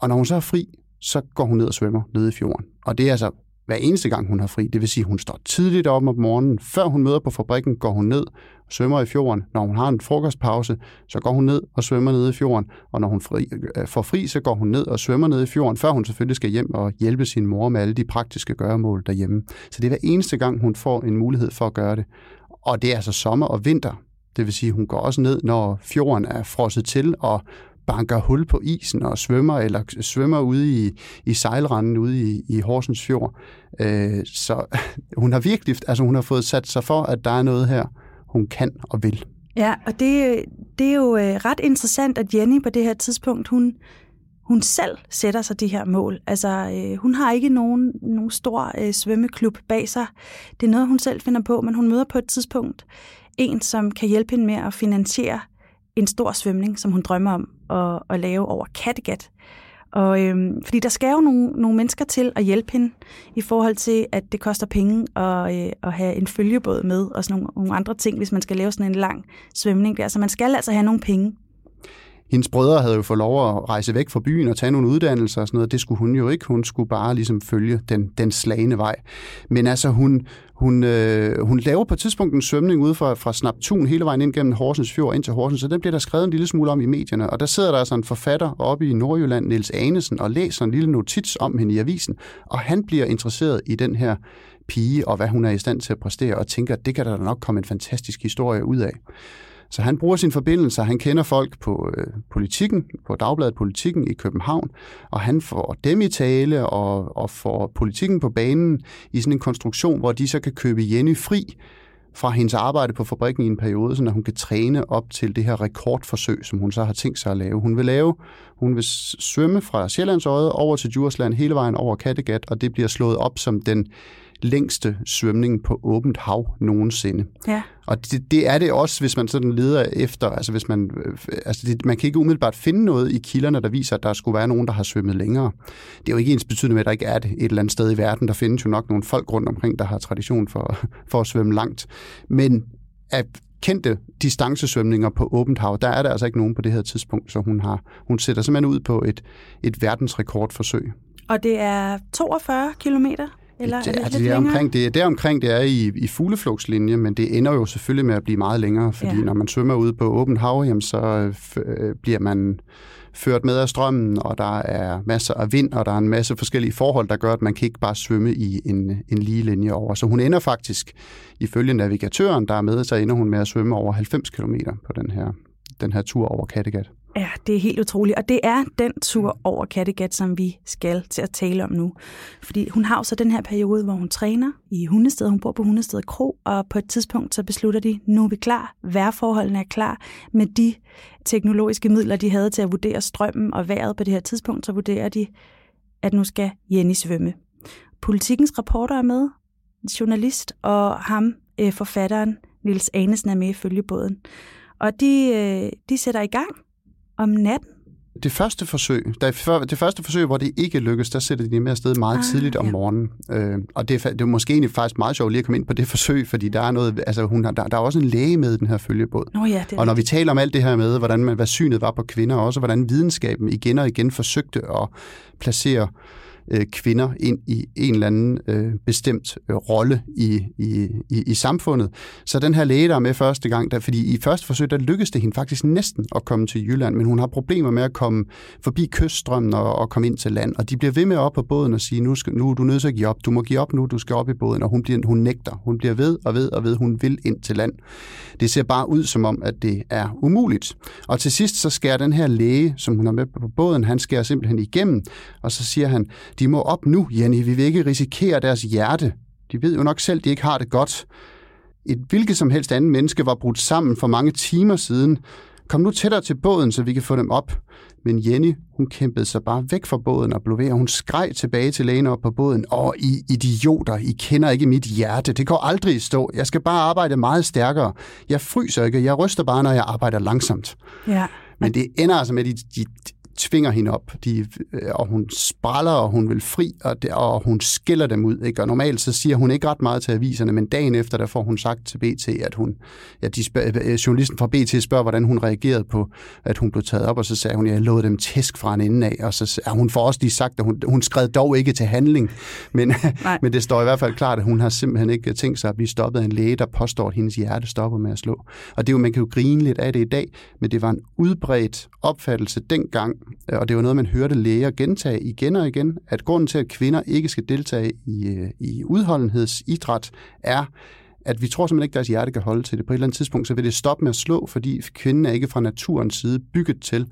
og når hun så er fri, så går hun ned og svømmer nede i fjorden. Og det er altså hver eneste gang, hun har fri. Det vil sige, at hun står tidligt op om morgenen. Før hun møder på fabrikken, går hun ned og svømmer i fjorden. Når hun har en frokostpause, så går hun ned og svømmer nede i fjorden. Og når hun fri, øh, får fri, så går hun ned og svømmer nede i fjorden, før hun selvfølgelig skal hjem og hjælpe sin mor med alle de praktiske gøremål derhjemme. Så det er hver eneste gang, hun får en mulighed for at gøre det. Og det er altså sommer og vinter. Det vil sige, at hun går også ned, når fjorden er frosset til, og banker hul på isen og svømmer, eller svømmer ude i, i sejlranden ude i, i Horsens Fjord. Øh, så hun har virkelig, altså hun har fået sat sig for, at der er noget her, hun kan og vil. Ja, og det, det er jo øh, ret interessant, at Jenny på det her tidspunkt, hun, hun selv sætter sig de her mål. Altså, øh, hun har ikke nogen, nogen stor øh, svømmeklub bag sig. Det er noget, hun selv finder på, men hun møder på et tidspunkt en, som kan hjælpe hende med at finansiere en stor svømning, som hun drømmer om at, at lave over Kattegat. Og, øhm, fordi der skal jo nogle, nogle mennesker til at hjælpe hende i forhold til, at det koster penge at, øh, at have en følgebåd med og sådan nogle, nogle andre ting, hvis man skal lave sådan en lang svømning der. Så man skal altså have nogle penge. Hendes brødre havde jo fået lov at rejse væk fra byen og tage nogle uddannelser og sådan noget. Det skulle hun jo ikke. Hun skulle bare ligesom følge den, den slagende vej. Men altså, hun, hun, øh, hun laver på et tidspunkt en svømning ude fra, fra Snaptun hele vejen ind gennem Horsens Fjord ind til Horsens, så den bliver der skrevet en lille smule om i medierne. Og der sidder der altså en forfatter oppe i Nordjylland, Niels Anesen, og læser en lille notits om hende i avisen, og han bliver interesseret i den her pige, og hvad hun er i stand til at præstere, og tænker, at det kan der nok komme en fantastisk historie ud af. Så han bruger sin forbindelse, han kender folk på øh, politikken, på Dagbladet Politikken i København, og han får dem i tale og, og får politikken på banen i sådan en konstruktion, hvor de så kan købe Jenny fri fra hendes arbejde på fabrikken i en periode, så hun kan træne op til det her rekordforsøg, som hun så har tænkt sig at lave. Hun vil lave, hun vil svømme fra Sjællandsøjet over til Djursland hele vejen over Kattegat, og det bliver slået op som den længste svømning på åbent hav nogensinde. Ja. Og det, det er det også, hvis man sådan leder efter, altså hvis man, øh, altså det, man kan ikke umiddelbart finde noget i kilderne, der viser, at der skulle være nogen, der har svømmet længere. Det er jo ikke ens betydende med, at der ikke er det et eller andet sted i verden. Der findes jo nok nogle folk rundt omkring, der har tradition for, for at svømme langt. Men at kendte distancesvømninger på åbent hav, der er der altså ikke nogen på det her tidspunkt, så hun, har, hun sætter simpelthen ud på et, et verdensrekordforsøg. Og det er 42 kilometer? Eller det, er det, altså, det, er omkring, det, er der omkring, det er i, i fugleflugtslinje, men det ender jo selvfølgelig med at blive meget længere, fordi Ja. når man svømmer ude på åbent hav, jamen, så øh, øh, bliver man ført med af strømmen, og der er masser af vind, og der er en masse forskellige forhold, der gør, at man kan ikke bare svømme i en, en lige linje over. Så hun ender faktisk, ifølge navigatøren, der er med, så ender hun med at svømme over 90 km på den her, den her tur over Kattegat. Ja, det er helt utroligt. Og det er den tur over Kattegat, som vi skal til at tale om nu. Fordi hun har jo så den her periode, hvor hun træner i Hundested. Hun bor på Hundested Kro, og på et tidspunkt så beslutter de, nu er vi klar. Vejrforholdene er klar. Med de teknologiske midler, de havde til at vurdere strømmen og vejret på det her tidspunkt, så vurderer de, at nu skal Jenny svømme. Politikens reporter er med, journalist, og ham, øh, forfatteren, Nils Anesen, er med i følgebåden. Og de, øh, de sætter i gang om natten. Det første forsøg, der, er det første forsøg, hvor det ikke lykkes, der sætter de med afsted meget Ah, tidligt om ja. morgenen. Øh, og det er, det er måske egentlig faktisk meget sjovt lige at komme ind på det forsøg, fordi der er noget, altså hun har, der, der er også en læge med i den her følgebåd. Nå ja, det Og når vi rigtigt. taler om alt det her med, hvordan man, hvad synet var på kvinder, og også hvordan videnskaben igen og igen forsøgte at placere øh, Øh, kvinder ind i en eller anden øh, bestemt øh, rolle i, i, i, i samfundet. Så den her læge, der er med første gang, der, fordi i første forsøg, der lykkedes det hende faktisk næsten at komme til Jylland, men hun har problemer med at komme forbi kyststrømmen og, og komme ind til land. Og de bliver ved med op på båden og sige, nu, skal, nu er du nødt til at give op, du må give op nu, du skal op i båden. Og hun, bliver, hun nægter. Hun bliver ved og ved og ved, hun vil ind til land. Det ser bare ud som om, at det er umuligt. Og til sidst så skærer den her læge, som hun har med på båden, han skærer simpelthen igennem, og så siger han, de må op nu, Jenny, vi vil ikke risikere deres hjerte. De ved jo nok selv, de ikke har det godt. Et hvilket som helst andet menneske var brudt sammen for mange timer siden. Kom nu tættere til båden, så vi kan få dem op. Men Jenny, hun kæmpede sig bare væk fra båden og blev ved, og hun skreg tilbage til lægen op på båden. Åh, I idioter, I kender ikke mit hjerte. Det går aldrig i stå. Jeg skal bare arbejde meget stærkere. Jeg fryser ikke, jeg ryster bare, når jeg arbejder langsomt. Ja. Men det ender altså med, at de, de tvinger hende op, de, øh, og hun spræller, og hun vil fri, og, det, og hun skiller dem ud. Ikke? Og normalt så siger hun ikke ret meget til aviserne, men dagen efter, der får hun sagt til BT, at hun, ja, de spørger, øh, journalisten fra BT spørger, hvordan hun reagerede på, at hun blev taget op, og så sagde hun, at jeg lovede dem tæsk fra en ende af, og så ja, hun får også lige sagt, at hun, hun skred dog ikke til handling, men, men det står i hvert fald klart, at hun har simpelthen ikke tænkt sig at blive stoppet af en læge, der påstår, at hendes hjerte stopper med at slå. Og det er jo, man kan jo grine lidt af det i dag, men det var en udbredt opfattelse dengang, øh, Øh, og det var noget, man hørte læger gentage igen og igen, at grunden til, at kvinder ikke skal deltage i, øh, i udholdenhedsidræt, er, at vi tror simpelthen ikke, at deres hjerte kan holde til det. På et eller andet tidspunkt, så vil det stoppe med at slå, fordi kvinden er ikke fra naturens side bygget til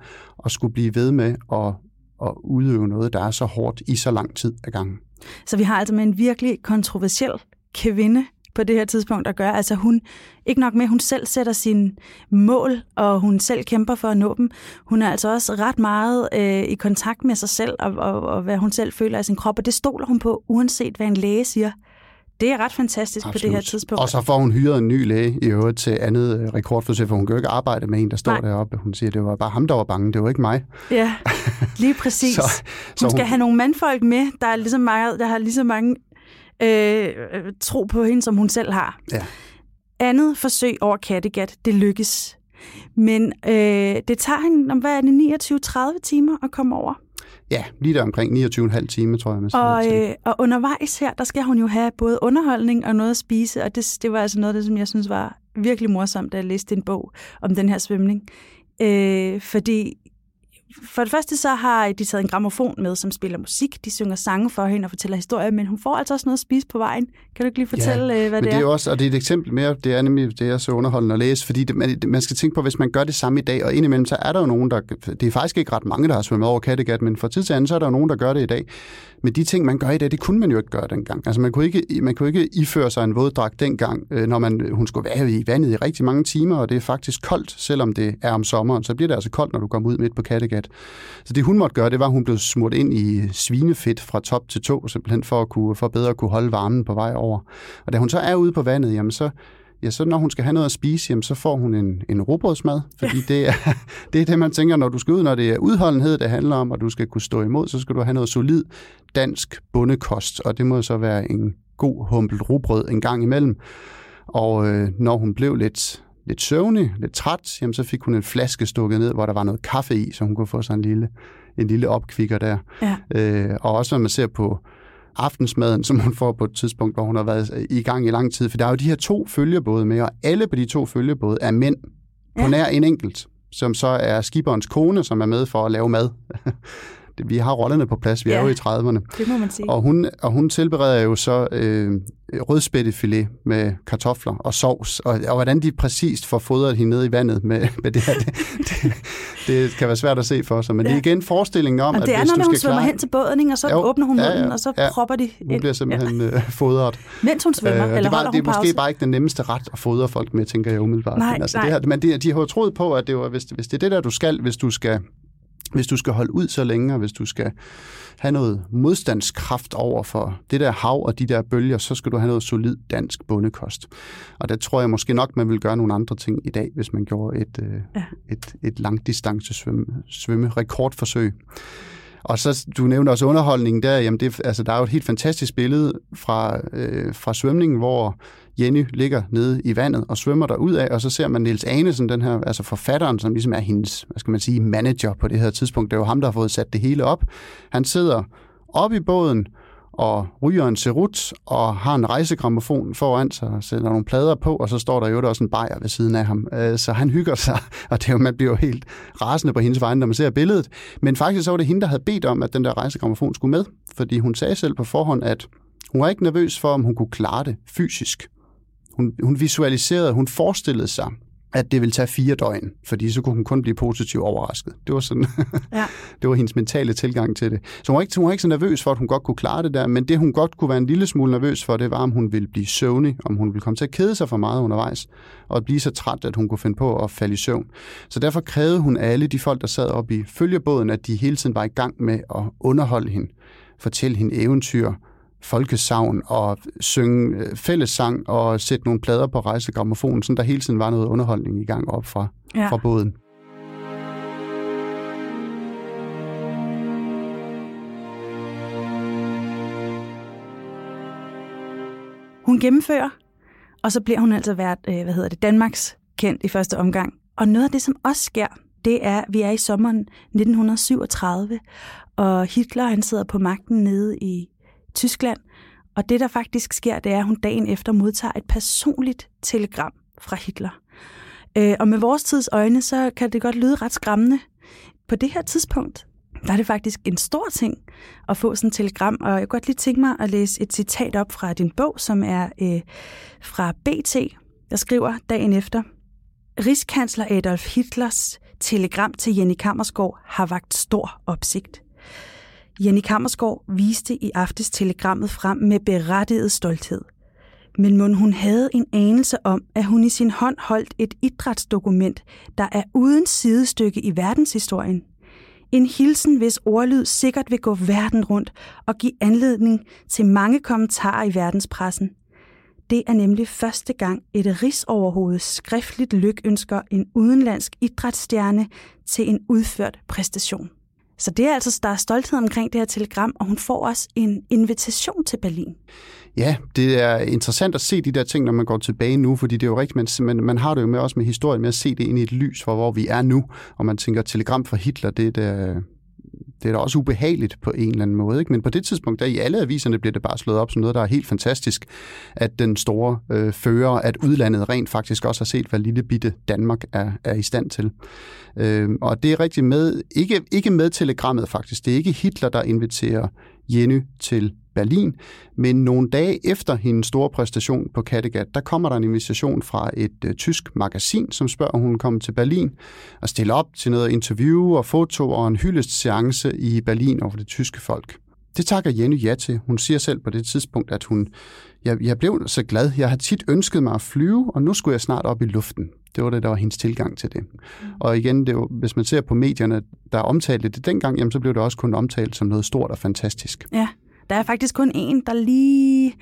at skulle blive ved med at, at udøve noget, der er så hårdt i så lang tid ad gangen. Så vi har altså med en virkelig kontroversiel kvinde på det her tidspunkt at gøre. Altså hun, ikke nok med, hun selv sætter sine mål, og hun selv kæmper for at nå dem. Hun er altså også ret meget øh, i kontakt med sig selv, og, og, og hvad hun selv føler af sin krop, og det stoler hun på, uanset hvad en læge siger. Det er ret fantastisk Absolut. på det her tidspunkt. Og så får hun hyret en ny læge i øvrigt til andet øh, rekordforsøg, for hun kan jo ikke arbejde med en, der står Nej. deroppe. Hun siger, det var bare ham, der var bange, det var ikke mig. Ja, lige præcis. så, så hun skal hun... have nogle mandfolk med, der, er lige så mange, der har lige så mange øh, tro på hende, som hun selv har. Ja. Andet forsøg over Kattegat, det lykkes. Men øh, det tager hende, om hvad er det, 29-30 timer at komme over. Ja, lige der omkring 29,5 timer, tror jeg. Med og, øh, og undervejs her, der skal hun jo have både underholdning og noget at spise, og det, det var altså noget af det, som jeg synes var virkelig morsomt, da jeg læste en bog om den her svømning. Øh, fordi for det første så har de taget en gramofon med, som spiller musik. De synger sange for hende og fortæller historier, men hun får altså også noget at spise på vejen. Kan du ikke lige fortælle, ja, hvad men det er? det er også, og det er et eksempel mere, det er nemlig det er så underholdende at læse, fordi det, man, man skal tænke på, hvis man gør det samme i dag, og indimellem så er der jo nogen, der, det er faktisk ikke ret mange, der har svømmet over Kattegat, men fra tid til anden, så er der jo nogen, der gør det i dag. Men de ting, man gør i dag, det kunne man jo ikke gøre dengang. Altså man kunne ikke, man kunne ikke iføre sig en våddragt dengang, øh, når man, hun skulle være i vandet i rigtig mange timer, og det er faktisk koldt, selvom det er om sommeren, så bliver det altså koldt, når du kommer ud midt på Kattegat. Så det hun måtte gøre, det var, at hun blev smurt ind i svinefedt fra top til to, simpelthen for, at kunne, for bedre at kunne holde varmen på vej over. Og da hun så er ude på vandet, jamen så, ja, så når hun skal have noget at spise, jamen så får hun en, en robrødsmad, fordi ja. det, er, det er det, man tænker, når du skal ud, når det er udholdenhed, det handler om, og du skal kunne stå imod, så skal du have noget solid dansk bundekost, og det må så være en god humpelt robrød en gang imellem. Og øh, når hun blev lidt, lidt søvnig, lidt træt, jamen så fik hun en flaske stukket ned, hvor der var noget kaffe i, så hun kunne få sig en lille, en lille opkvikker der. Ja. Øh, og også når man ser på aftensmaden, som hun får på et tidspunkt, hvor hun har været i gang i lang tid. For der er jo de her to følgebåde med, og alle på de to følgebåde er mænd på Ja. nær en enkelt, som så er skiberens kone, som er med for at lave mad. Det- vi har rollerne på plads, vi Ja. er jo i 30'erne. Det må man sige. Og hun, og hun tilbereder jo så øh, rødspættefilet med kartofler og sovs, og, og hvordan de præcist får fodret hende ned i vandet med, med det her, det, det, det kan være svært at se for sig. Men ja. det er igen forestillingen om, det at er, hvis når du hun skal svømmer klare... hen til båden, ikke? og så Jo, åbner hun ja, munden, og så ja. propper de Hun bliver simpelthen ja. fodret. Mens hun svømmer, Øh, eller det er, bare, holder det er hun måske pause? bare ikke den nemmeste ret at fodre folk med, tænker jeg umiddelbart. Nej, men altså, nej. Det her, men det, de har jo troet på, at det var, hvis, hvis det er det der, du skal, hvis du skal, hvis du skal holde ud så længe, og hvis du skal have noget modstandskraft over for det der hav og de der bølger, så skal du have noget solid dansk bundekost. Og der tror jeg måske nok, man vil gøre nogle andre ting i dag, hvis man gjorde et, øh, Ja. et, et langdistance svømme, svømme rekordforsøg. Og så, du nævnte også underholdningen der, jamen det, altså, der er jo et helt fantastisk billede fra, øh, fra svømningen, hvor Jenny ligger nede i vandet og svømmer der ud af, og så ser man Niels Anesen, den her, altså forfatteren, som ligesom er hendes, hvad skal man sige, manager på det her tidspunkt. Det er jo ham, der har fået sat det hele op. Han sidder op i båden og ryger en serut og har en rejsegrammofon foran sig og sætter nogle plader på, og så står der jo også en bajer ved siden af ham. Øh, så han hygger sig, og det er jo, man bliver jo helt rasende på hendes vegne, når man ser billedet. Men faktisk så var det hende, der havde bedt om, at den der rejsegrammofon skulle med, fordi hun sagde selv på forhånd, at hun var ikke nervøs for, om hun kunne klare det fysisk. Hun, hun visualiserede, hun forestillede sig, at det ville tage fire døgn, fordi så kunne hun kun blive positivt overrasket. Det var sådan, Ja. det var hendes mentale tilgang til det. Så hun var, ikke, hun var ikke så nervøs for, at hun godt kunne klare det der, men det hun godt kunne være en lille smule nervøs for, det var, om hun ville blive søvnig, om hun ville komme til at kede sig for meget undervejs, og blive så træt, at hun kunne finde på at falde i søvn. Så derfor krævede hun alle de folk, der sad oppe i følgebåden, at de hele tiden var i gang med at underholde hende, fortælle hende eventyr, folkesavn og synge øh, fællessang og sætte nogle plader på rejsegrammofonen, så der hele tiden var noget underholdning i gang op fra, Ja. fra båden. Hun gennemfører, og så bliver hun altså været, øh, hvad hedder det, Danmarks kendt i første omgang. Og noget af det, som også sker, det er, at vi er i sommeren 1937, og Hitler han sidder på magten nede i Tyskland. Og det, der faktisk sker, det er, at hun dagen efter modtager et personligt telegram fra Hitler. Øh, og med vores tids øjne, så kan det godt lyde ret skræmmende. På det her tidspunkt, der er det faktisk en stor ting at få sådan et telegram, og jeg kunne godt lige tænke mig at læse et citat op fra din bog, som er øh, fra BT, der skriver dagen efter, Rigskansler Adolf Hitlers telegram til Jenny Kammersgaard har vagt stor opsigt. Jenny Kammersgaard viste i aftes telegrammet frem med berettiget stolthed. Men mon hun havde en anelse om, at hun i sin hånd holdt et idrætsdokument, der er uden sidestykke i verdenshistorien. En hilsen, hvis ordlyd sikkert vil gå verden rundt og give anledning til mange kommentarer i verdenspressen. Det er nemlig første gang, et rigsoverhoved skriftligt lykønsker en udenlandsk idrætsstjerne til en udført præstation. Så det er altså, der er stolthed omkring det her telegram, og hun får også en invitation til Berlin. Ja, det er interessant at se de der ting, når man går tilbage nu, fordi det er jo rigtigt, man, man har det jo med også med historien med at se det ind i et lys for, hvor vi er nu, og man tænker, telegram fra Hitler, det er da, det er da også ubehageligt på en eller anden måde. Ikke? Men på det tidspunkt, der i alle aviserne bliver det bare slået op som noget, der er helt fantastisk, at den store øh, fører, at udlandet rent faktisk også har set, hvad lille bitte Danmark er, er i stand til. Øh, og det er rigtig med, ikke, ikke med telegrammet faktisk. Det er ikke Hitler, der inviterer Jenny til Berlin, men nogle dage efter hendes store præstation på Kattegat, der kommer der en invitation fra et øh, tysk magasin, som spørger, om hun kommer til Berlin og stiller op til noget interview og foto og en hyldestseance i Berlin over det tyske folk. Det takker Jenny ja til. Hun siger selv på det tidspunkt, at hun, jeg, jeg blev så glad. Jeg har tit ønsket mig at flyve, og nu skulle jeg snart op i luften. Det var det, der var hendes tilgang til det. Mm. Og igen, det var, hvis man ser på medierne, der omtalte det dengang, jamen, så blev det også kun omtalt som noget stort og fantastisk. Ja. Der er faktisk kun en, der lige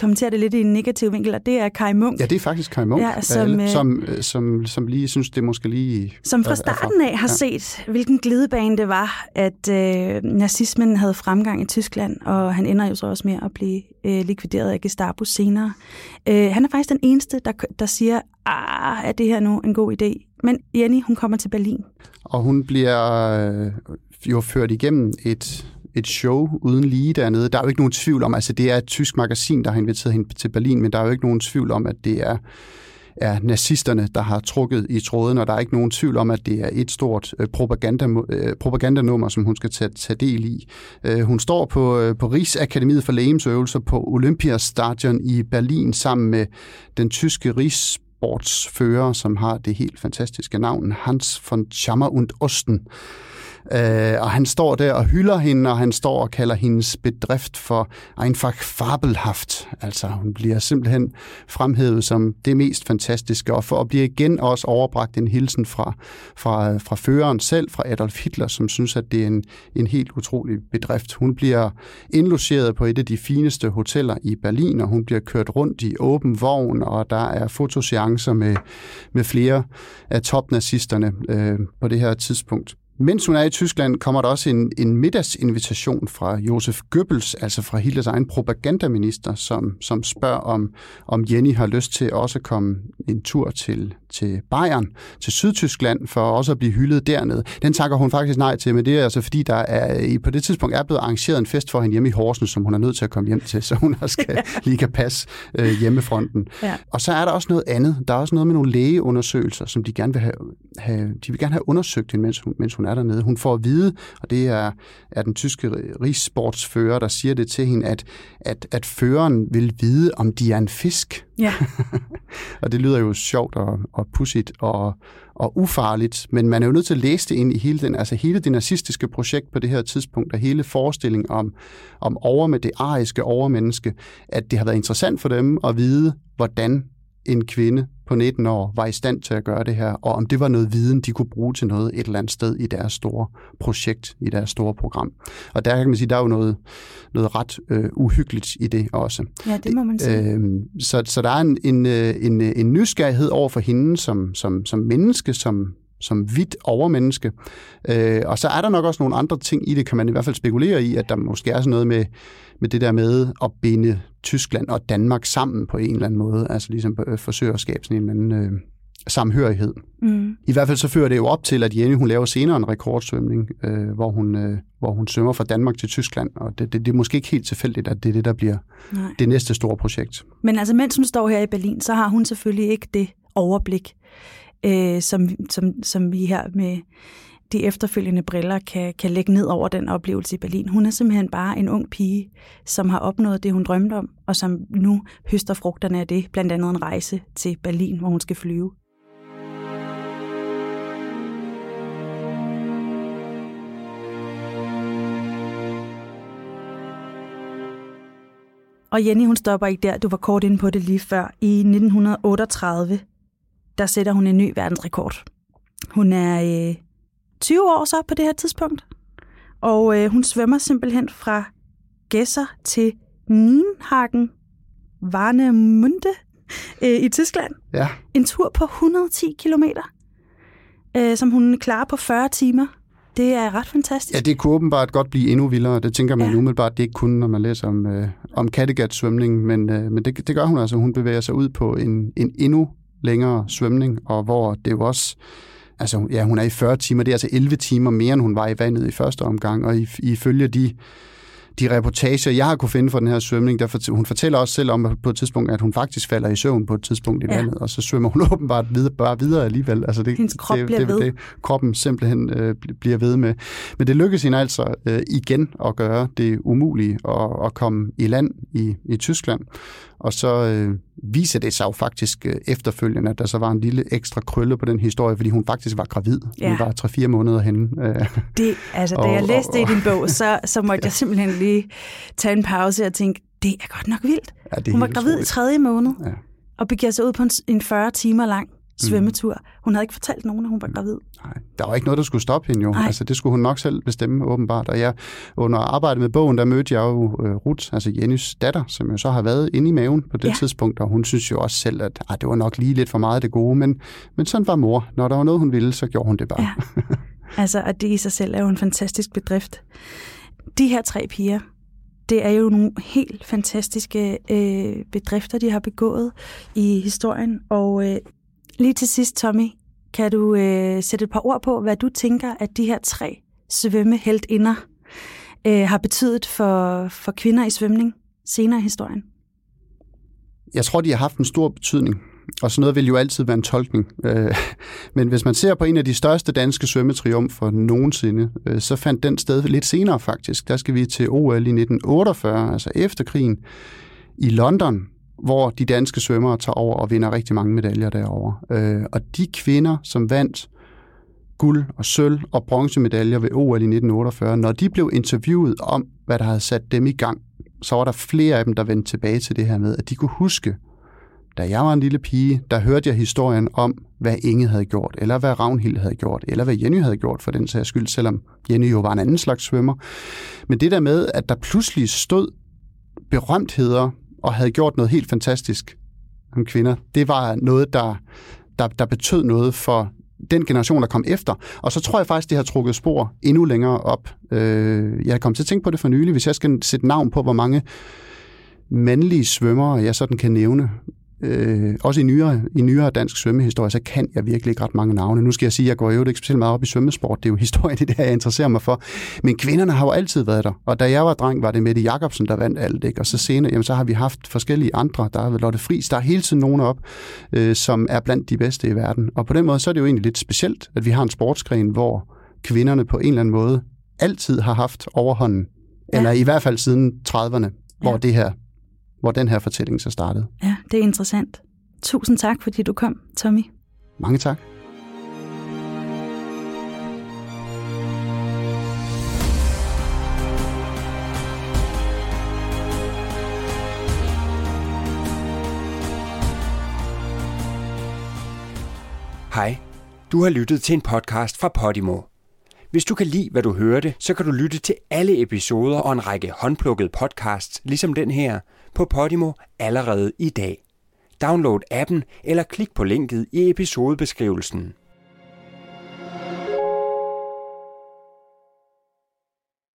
kommenterer det lidt i en negativ vinkel, og det er Kai Munk. Ja, det er faktisk Kai Munk, Ja, som, alle, øh, som, øh, som, som lige synes, det måske lige... Som fra starten af har set, hvilken glidebane det var, at øh, nazismen havde fremgang i Tyskland, og han ender jo så også med at blive øh, likvideret af Gestapo senere. Øh, han er faktisk den eneste, der, der siger, ah, er det her nu en god idé? Men Jenny, hun kommer til Berlin. Og hun bliver øh, jo ført igennem et, et show uden lige dernede. Der er jo ikke nogen tvivl om, altså det er et tysk magasin, der har inviteret hende til Berlin, men der er jo ikke nogen tvivl om, at det er er nazisterne, der har trukket i tråden, og der er ikke nogen tvivl om, at det er et stort øh, propaganda, øh, propagandanummer, som hun skal tage, tage del i. Øh, hun står på, på Rigsakademiet for Lægemsøvelser på Olympiastadion i Berlin sammen med den tyske Rigs sportsfører, som har det helt fantastiske navn, Hans von Schammer und Osten. Øh, og han står der og hylder hende, og han står og kalder hendes bedrift for einfach fabelhaft. Altså, hun bliver simpelthen fremhævet som det mest fantastiske, og for at blive igen også overbragt en hilsen fra, fra, fra føreren selv, fra Adolf Hitler, som synes, at det er en, en helt utrolig bedrift. Hun bliver indlogeret på et af de fineste hoteller i Berlin, og hun bliver kørt rundt i åben vogn, og der er fotoseancer med, med flere af topnazisterne øh, på det her tidspunkt. Mens hun er i Tyskland, kommer der også en, en middagsinvitation fra Josef Goebbels, altså fra Hitlers egen propagandaminister, som, som spørger, om, om Jenny har lyst til også at komme en tur til, til Bayern, til Sydtyskland, for også at blive hyldet dernede. Den takker hun faktisk nej til, men det er altså fordi, der er, på det tidspunkt er blevet arrangeret en fest for hende hjemme i Horsens, som hun er nødt til at komme hjem til, så hun også skal, lige kan passe øh, hjemmefronten. Ja. Og så er der også noget andet. Der er også noget med nogle lægeundersøgelser, som de gerne vil have, have de vil gerne have undersøgt hende, mens hun, mens hun er dernede. Hun får at vide, og det er, er den tyske rigssportsfører, der siger det til hende, at, at, at føreren vil vide, om de er en fisk. Ja. og det lyder jo sjovt og, og pudsigt og, og ufarligt, men man er jo nødt til at læse det ind i hele, den, altså hele det nazistiske projekt på det her tidspunkt, og hele forestillingen om, om over med det ariske overmenneske, at det har været interessant for dem at vide, hvordan en kvinde på 19 år var i stand til at gøre det her, og om det var noget viden, de kunne bruge til noget et eller andet sted i deres store projekt, i deres store program. Og der kan man sige, der er jo noget, noget ret øh, uhyggeligt i det også. Ja, det må man sige. Øh, så, så der er en, en, øh, en, øh, en nysgerrighed over for hende som, som, som menneske, som, som hvidt overmenneske. Øh, og så er der nok også nogle andre ting i det, kan man i hvert fald spekulere i, at der måske er sådan noget med, med det der med at binde Tyskland og Danmark sammen på en eller anden måde, altså ligesom øh, forsøge at skabe sådan en eller anden øh, samhørighed. Mm. I hvert fald så fører det jo op til, at Jenny hun laver senere en rekordsvømning, øh, hvor, hun, øh, hvor hun svømmer fra Danmark til Tyskland, og det, det, det er måske ikke helt tilfældigt, at det er det, der bliver Nej. det næste store projekt. Men altså, mens hun står her i Berlin, så har hun selvfølgelig ikke det overblik, øh, som, som, som vi her med de efterfølgende briller kan, kan lægge ned over den oplevelse i Berlin. Hun er simpelthen bare en ung pige, som har opnået det, hun drømte om, og som nu høster frugterne af det, blandt andet en rejse til Berlin, hvor hun skal flyve. Og Jenny, hun stopper ikke der. Du var kort inde på det lige før. I 1938, der sætter hun en ny verdensrekord. Hun er øh, 20 år så på det her tidspunkt. Og øh, hun svømmer simpelthen fra Gæsser til Nienhagen, Warnemünde øh, i Tyskland. Ja. En tur på 110 kilometer, øh, som hun klarer på 40 timer. Det er ret fantastisk. Ja, det kunne åbenbart godt blive endnu vildere. Det tænker man ja. umiddelbart, det ikke kun, når man læser om, øh, om Kattegat-svømning, men, øh, men det, det gør hun altså. Hun bevæger sig ud på en, en endnu længere svømning, og hvor det jo også altså, ja, hun er i 40 timer, det er altså 11 timer mere, end hun var i vandet i første omgang, og ifølge de de reportager, jeg har kunne finde for den her svømning, der fort, hun fortæller også selv om på et tidspunkt, at hun faktisk falder i søvn på et tidspunkt i ja. vandet, og så svømmer hun åbenbart videre, bare videre alligevel. Altså det, Hendes krop det, bliver det, ved. Det, kroppen simpelthen øh, bliver ved med. Men det lykkedes hende altså øh, igen at gøre det umulige at, at komme i land i, i Tyskland. Og så øh, viser det sig jo faktisk øh, efterfølgende, at der så var en lille ekstra krølle på den historie, fordi hun faktisk var gravid. Ja. Hun var 3-4 måneder henne. Øh, det, altså, da og, jeg læste og, det i din bog, så, så måtte jeg simpelthen lige tage en pause og tænke, det er godt nok vildt. Ja, hun var gravid i tredje måned, ja. og begiver sig ud på en, en 40 timer lang svømmetur. Hun havde ikke fortalt nogen, at hun var gravid. Nej, der var ikke noget, der skulle stoppe hende jo. Altså, det skulle hun nok selv bestemme, åbenbart. Og jeg, under arbejdet med bogen, der mødte jeg jo uh, Ruth, altså Jennys datter, som jo så har været inde i maven på det ja. tidspunkt, og hun synes jo også selv, at ah, det var nok lige lidt for meget det gode, men, men sådan var mor. Når der var noget, hun ville, så gjorde hun det bare. Ja. Altså, og det i sig selv er jo en fantastisk bedrift. De her tre piger, det er jo nogle helt fantastiske øh, bedrifter, de har begået i historien, og øh, Lige til sidst, Tommy, kan du øh, sætte et par ord på, hvad du tænker, at de her tre svømmeheltinder øh, har betydet for, for kvinder i svømning senere i historien? Jeg tror, de har haft en stor betydning. Og sådan noget vil jo altid være en tolkning. Øh, men hvis man ser på en af de største danske svømmetriumfer nogensinde, øh, så fandt den sted lidt senere faktisk. Der skal vi til OL i 1948, altså efter krigen, i London, hvor de danske svømmere tager over og vinder rigtig mange medaljer derovre. Øh, og de kvinder, som vandt guld og sølv og bronzemedaljer ved OL i 1948, når de blev interviewet om, hvad der havde sat dem i gang, så var der flere af dem, der vendte tilbage til det her med, at de kunne huske, da jeg var en lille pige, der hørte jeg historien om, hvad Inge havde gjort, eller hvad Ravnhild havde gjort, eller hvad Jenny havde gjort for den sags skyld, selvom Jenny jo var en anden slags svømmer. Men det der med, at der pludselig stod berømtheder og havde gjort noget helt fantastisk som kvinder. Det var noget, der, der, der betød noget for den generation, der kom efter. Og så tror jeg faktisk, det har trukket spor endnu længere op. Øh, jeg kom til at tænke på det for nylig. Hvis jeg skal sætte navn på, hvor mange mandlige svømmere jeg sådan kan nævne, øh, også i nyere, i nyere dansk svømmehistorie, så kan jeg virkelig ikke ret mange navne. Nu skal jeg sige, at jeg går jo ikke specielt meget op i svømmesport. Det er jo historien det her, jeg interesserer mig for. Men kvinderne har jo altid været der. Og da jeg var dreng, var det Mette Jacobsen, der vandt alt. Ikke? Og så senere, jamen, så har vi haft forskellige andre. Der er Lotte Friis. Der er hele tiden nogen op, øh, som er blandt de bedste i verden. Og på den måde, så er det jo egentlig lidt specielt, at vi har en sportsgren, hvor kvinderne på en eller anden måde altid har haft overhånden. Ja. Eller i hvert fald siden 30'erne, hvor ja. det her hvor den her fortælling så startede. Ja, det er interessant. Tusind tak, fordi du kom, Tommy. Mange tak. Hej, du har lyttet til en podcast fra Podimo. Hvis du kan lide, hvad du hørte, så kan du lytte til alle episoder og en række håndplukkede podcasts, ligesom den her, på Podimo allerede i dag. Download appen eller klik på linket i episodebeskrivelsen.